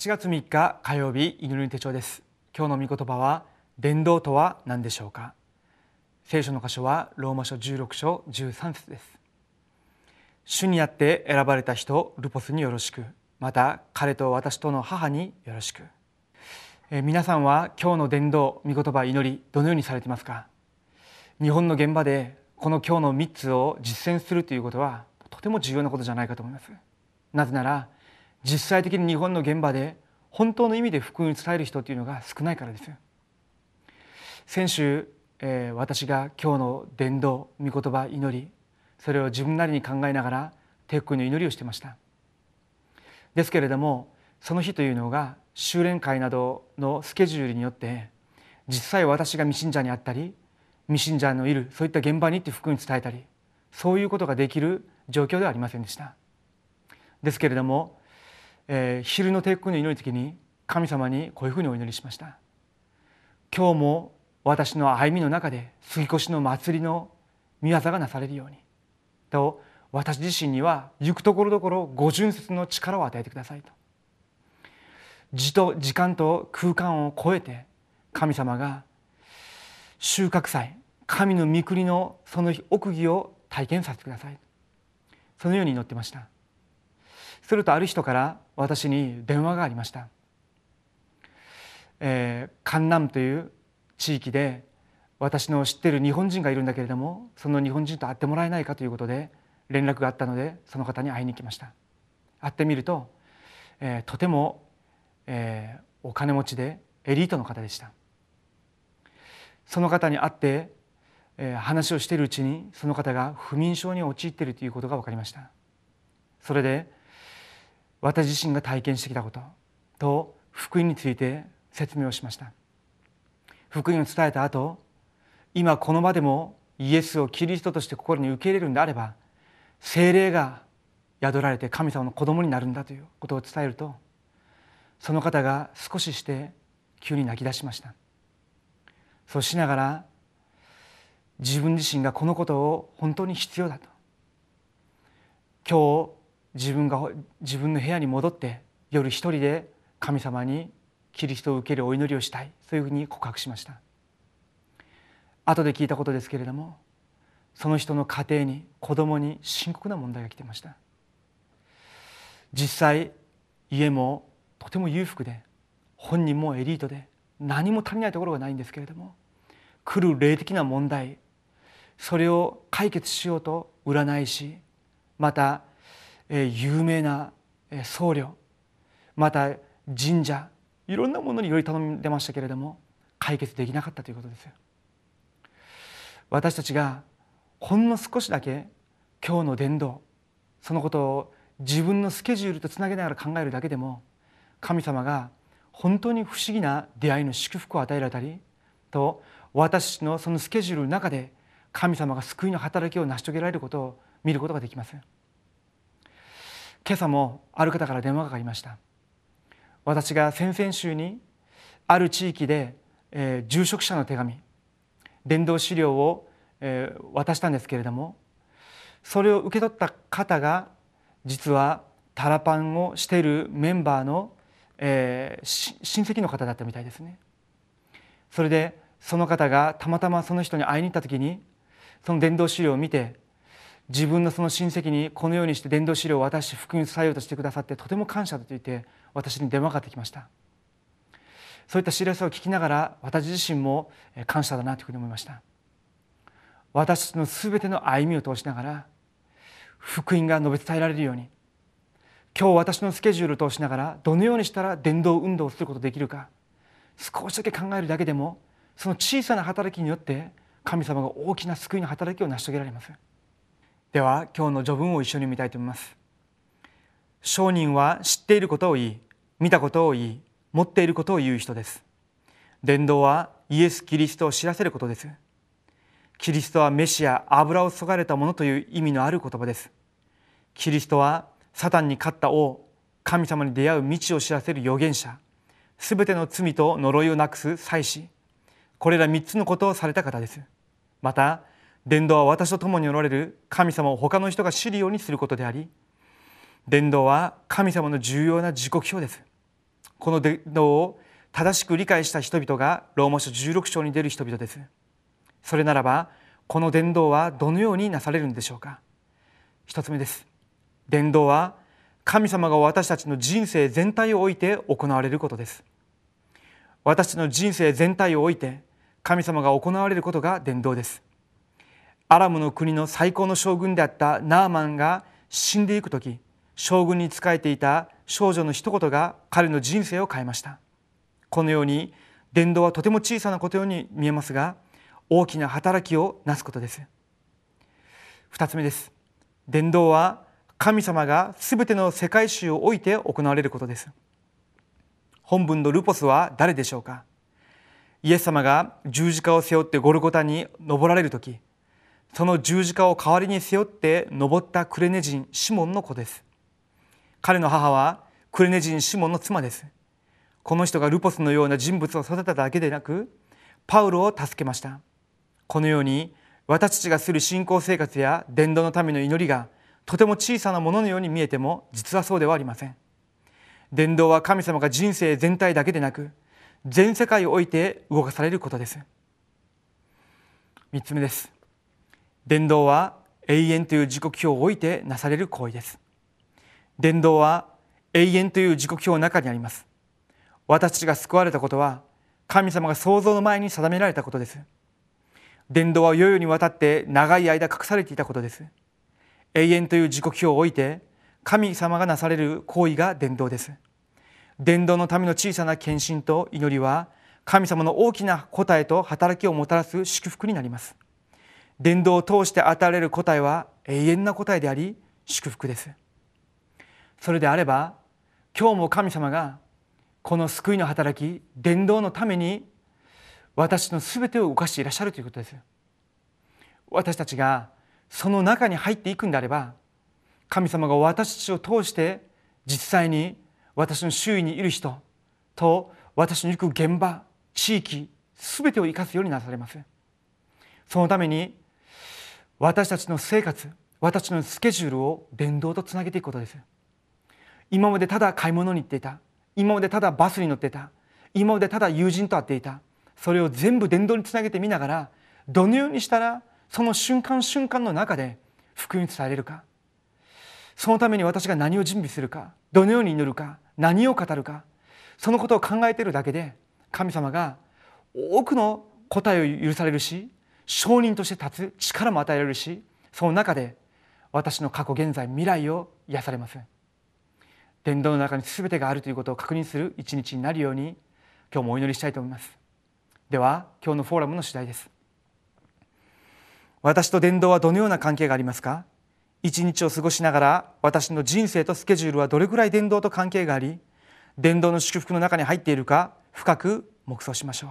8月3日火曜日祈りの手帳です。今日の御言葉は伝道とは何でしょうか？聖書の箇所はローマ書16章13節です。主にあって選ばれた人ルポスによろしく。また彼と私との母によろしく。え皆さんは今日の伝道御言葉祈りどのようにされていますか？日本の現場でこの今日の3つを実践するということはとても重要なことじゃないかと思います。なぜなら実際的に日本の現場で本当の意味で福音を伝える人というのが少ないからです先週、えー、私が今日の伝道御言葉祈りそれを自分なりに考えながら天国の祈りをしてました。ですけれどもその日というのが修練会などのスケジュールによって実際私が未信者にあったり未信者のいるそういった現場に行って福音を伝えたりそういうことができる状況ではありませんでした。ですけれどもえー、昼の帝国の祈り時に神様にこういうふうにお祈りしました。今日も私の歩みの中で杉越の祭りの御業がなされるように。と私自身には行くところどころ五巡節の力を与えてくださいと。時と時間と空間を超えて神様が収穫祭神の御国のその奥義を体験させてください。そのように祈ってました。するとある人から私に電話がありました、えー、カンナムという地域で私の知っている日本人がいるんだけれどもその日本人と会ってもらえないかということで連絡があったのでその方に会いに来ました。会ってみると、えー、とても、えー、お金持ちでエリートの方でした。その方に会って、えー、話をしているうちにその方が不眠症に陥っているということが分かりました。それで私自身が体験してきたことと福音について説明をしました。福音を伝えた後今この場でもイエスをキリストとして心に受け入れるんであれば精霊が宿られて神様の子供になるんだということを伝えるとその方が少しして急に泣き出しました。そうしながら自分自身がこのことを本当に必要だと今日自分が自分の部屋に戻って夜一人で神様にキリストを受けるお祈りをしたい。そういうふうに告白しました。後で聞いたことですけれどもその人の家庭に子供に深刻な問題が来てました。実際家もとても裕福で本人もエリートで何も足りないところがないんですけれども来る霊的な問題それを解決しようと占い師また有名な僧侶また神社いろんなものにより頼んでましたけれども解決できなかったということです私たちがほんの少しだけ今日の伝道そのことを自分のスケジュールとつなげながら考えるだけでも神様が本当に不思議な出会いの祝福を与えられたりと私のそのスケジュールの中で神様が救いの働きを成し遂げられることを見ることができます。今朝もある方から電話がかかりました。私が先々週にある地域で、えー、住職者の手紙伝道資料を、えー、渡したんですけれどもそれを受け取った方が実はタラパンをしているメンバーの、えー、親戚の方だったみたいですね。それでその方がたまたまその人に会いに行った時にその伝道資料を見て自分のその親戚にこのようにして伝道資料を渡して福音伝えようとしてくださってとても感謝だと言って私に電話かかってきました。そういった知らせを聞きながら私自身も感謝だなというふうに思いました。私たちの全ての歩みを通しながら福音が述べ伝えられるように今日私のスケジュールを通しながらどのようにしたら伝道運動をすることができるか少しだけ考えるだけでもその小さな働きによって神様が大きな救いの働きを成し遂げられます。では今日の序文を一緒に見たいと思います。商人は知っていることを言い見たことを言い持っていることを言う人です。伝道はイエス・キリストを知らせることです。キリストはメシア油をそがれたものという意味のある言葉です。キリストはサタンに勝った王神様に出会う道を知らせる預言者。すべての罪と呪いをなくす祭司。これら三つのことをされた方です。また伝道は私と共におられる神様を他の人が知るようにすることであり伝道は神様の重要な時刻表です。この伝道を正しく理解した人々がローマ書16章に出る人々です。それならばこの伝道はどのようになされるんでしょうか。一つ目です。伝道は神様が私たちの人生全体を置いて行われることです。私たちの人生全体を置いて神様が行われることが伝道です。アラムの国の最高の将軍であったナーマンが死んでいく時将軍に仕えていた少女の一言が彼の人生を変えました。このように伝道はとても小さなことように見えますが大きな働きをなすことです。二つ目です。伝道は神様がすべての世界史を置いて行われることです。本文のルポスは誰でしょうか。イエス様が十字架を背負ってゴルゴタに登られる時その十字架を代わりに背負って登ったクレネ人シモンの子です。彼の母はクレネ人シモンの妻です。この人がルポスのような人物を育てただけでなくパウロを助けました。このように私たちがする信仰生活や伝道のための祈りがとても小さなもののように見えても実はそうではありません。伝道は神様が人生全体だけでなく全世界を置いて動かされることです。3つ目です。伝道は永遠という自己表を置いてなされる行為です。伝道は永遠という自己表の中にあります。私たちが救われたことは神様が創造の前に定められたことです。伝道は世々にわたって長い間隠されていたことです。永遠という自己表を置いて神様がなされる行為が伝道です。伝道のための小さな献身と祈りは神様の大きな答えと働きをもたらす祝福になります。伝道を通して与えられる答えは永遠な答えであり祝福です。それであれば今日も神様がこの救いの働き伝道のために私の全てを動かしていらっしゃるということです。私たちがその中に入っていくんであれば神様が私たちを通して実際に私の周囲にいる人と私の行く現場地域全てを生かすようになされます。そのために私たちの生活私のスケジュールを伝道とつなげていくことです。今までただ買い物に行っていた今までただバスに乗っていた今までただ友人と会っていたそれを全部伝道につなげてみながらどのようにしたらその瞬間瞬間の中で福音に伝えれるか。そのために私が何を準備するかどのように祈るか何を語るかそのことを考えているだけで神様が多くの答えを許されるし証人として立つ力も与えられるしその中で私の過去現在未来を癒されます伝道の中に全てがあるということを確認する一日になるように今日もお祈りしたいと思います。では今日のフォーラムの次第です。私と伝道はどのような関係がありますか？一日を過ごしながら私の人生とスケジュールはどれくらい伝道と関係があり伝道の祝福の中に入っているか深く黙想しましょう。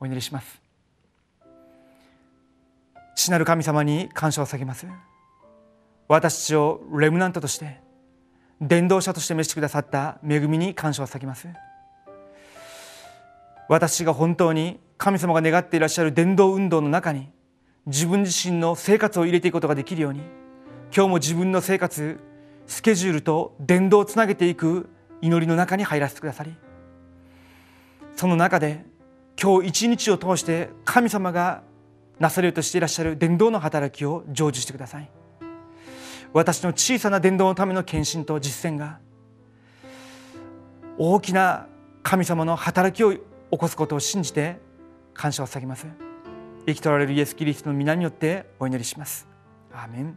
お祈りします。父なる神様に感謝を下げます。私たちをレムナントとして伝道者として召してくださった恵みに感謝を下げます。私が本当に神様が願っていらっしゃる伝道運動の中に自分自身の生活を入れていくことができるように今日も自分の生活スケジュールと伝道をつなげていく祈りの中に入らせてくださりその中で今日一日を通して神様がなされるとしていらっしゃる伝道の働きを成就してください。私の小さな伝道のための献身と実践が大きな神様の働きを起こすことを信じて感謝を捧げます。生きとられるイエス・キリストの皆によってお祈りします。アーメン。